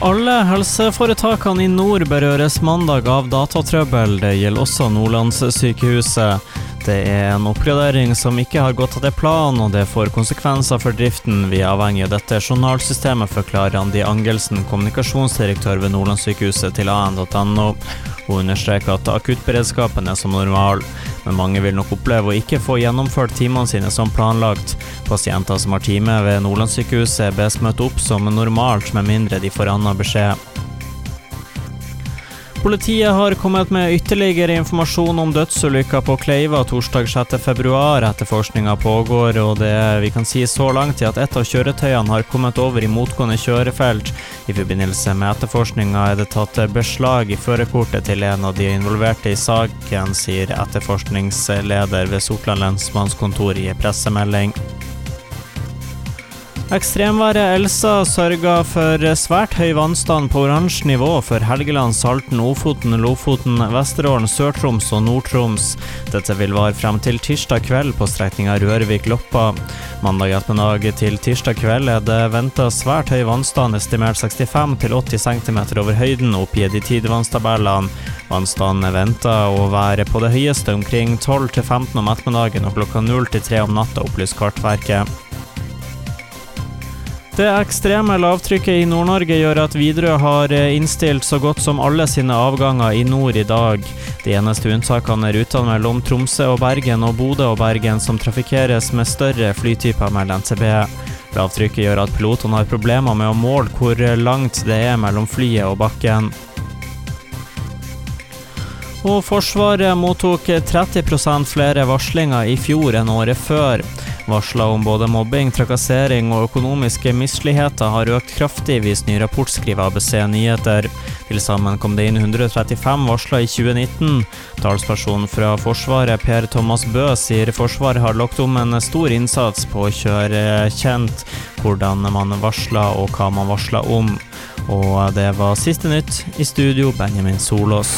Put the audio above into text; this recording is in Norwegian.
Alle helseforetakene i nord berøres mandag av datatrøbbel. Det gjelder også Nordlandssykehuset. Det er en oppgradering som ikke har gått etter planen, og det får konsekvenser for driften. Vi er avhengig av dette journalsystemet, forklarer Andi Angelsen, kommunikasjonsdirektør ved Nordlandssykehuset til an.no. Hun understreker at akuttberedskapen er som normal, men mange vil nok oppleve å ikke få gjennomført timene sine som planlagt. Pasienter som har time ved Nordlandssykehuset bes møte opp som normalt, med mindre de får annen beskjed. Politiet har kommet med ytterligere informasjon om dødsulykka på Kleiva torsdag 6.2. Etterforskninga pågår, og det vi kan si så langt er at et av kjøretøyene har kommet over i motgående kjørefelt. I forbindelse med etterforskninga er det tatt beslag i førerkortet til en av de involverte i saken, sier etterforskningsleder ved Sortland lensmannskontor i pressemelding. Ekstremværet Elsa sørga for svært høy vannstand på oransje nivå for Helgeland, Salten, Ofoten, Lofoten, Vesterålen, Sør-Troms og Nord-Troms. Dette vil vare frem til tirsdag kveld på strekninga Rørvik-Loppa. Mandag ettermiddag til tirsdag kveld er det venta svært høy vannstand, estimert 65 80 cm over høyden, oppgitt i tidevannstabellene. Vannstanden er venta å være på det høyeste omkring 12 15 om ettermiddagen og klokka 0 3 om natta, opplyser Kartverket. Det ekstreme lavtrykket i Nord-Norge gjør at Widerøe har eh, innstilt så godt som alle sine avganger i nord i dag. De eneste unntakene er rutene mellom Tromsø og Bergen og Bodø og Bergen som trafikkeres med større flytyper, melder NTB. Lavtrykket gjør at pilotene har problemer med å måle hvor langt det er mellom flyet og bakken. Og Forsvaret mottok 30% flere varslinger i fjor enn året før. Varsler om både mobbing, trakassering og økonomiske misligheter har økt kraftig, viser ny rapport, skriver ABC Nyheter. Til sammen kom det inn 135 varsler i 2019. Talsperson fra Forsvaret, Per Thomas Bø, sier Forsvaret har lagt om en stor innsats på å kjøre kjent hvordan man varsler og hva man varsler om. Og det var siste nytt. I studio, Benjamin Solås.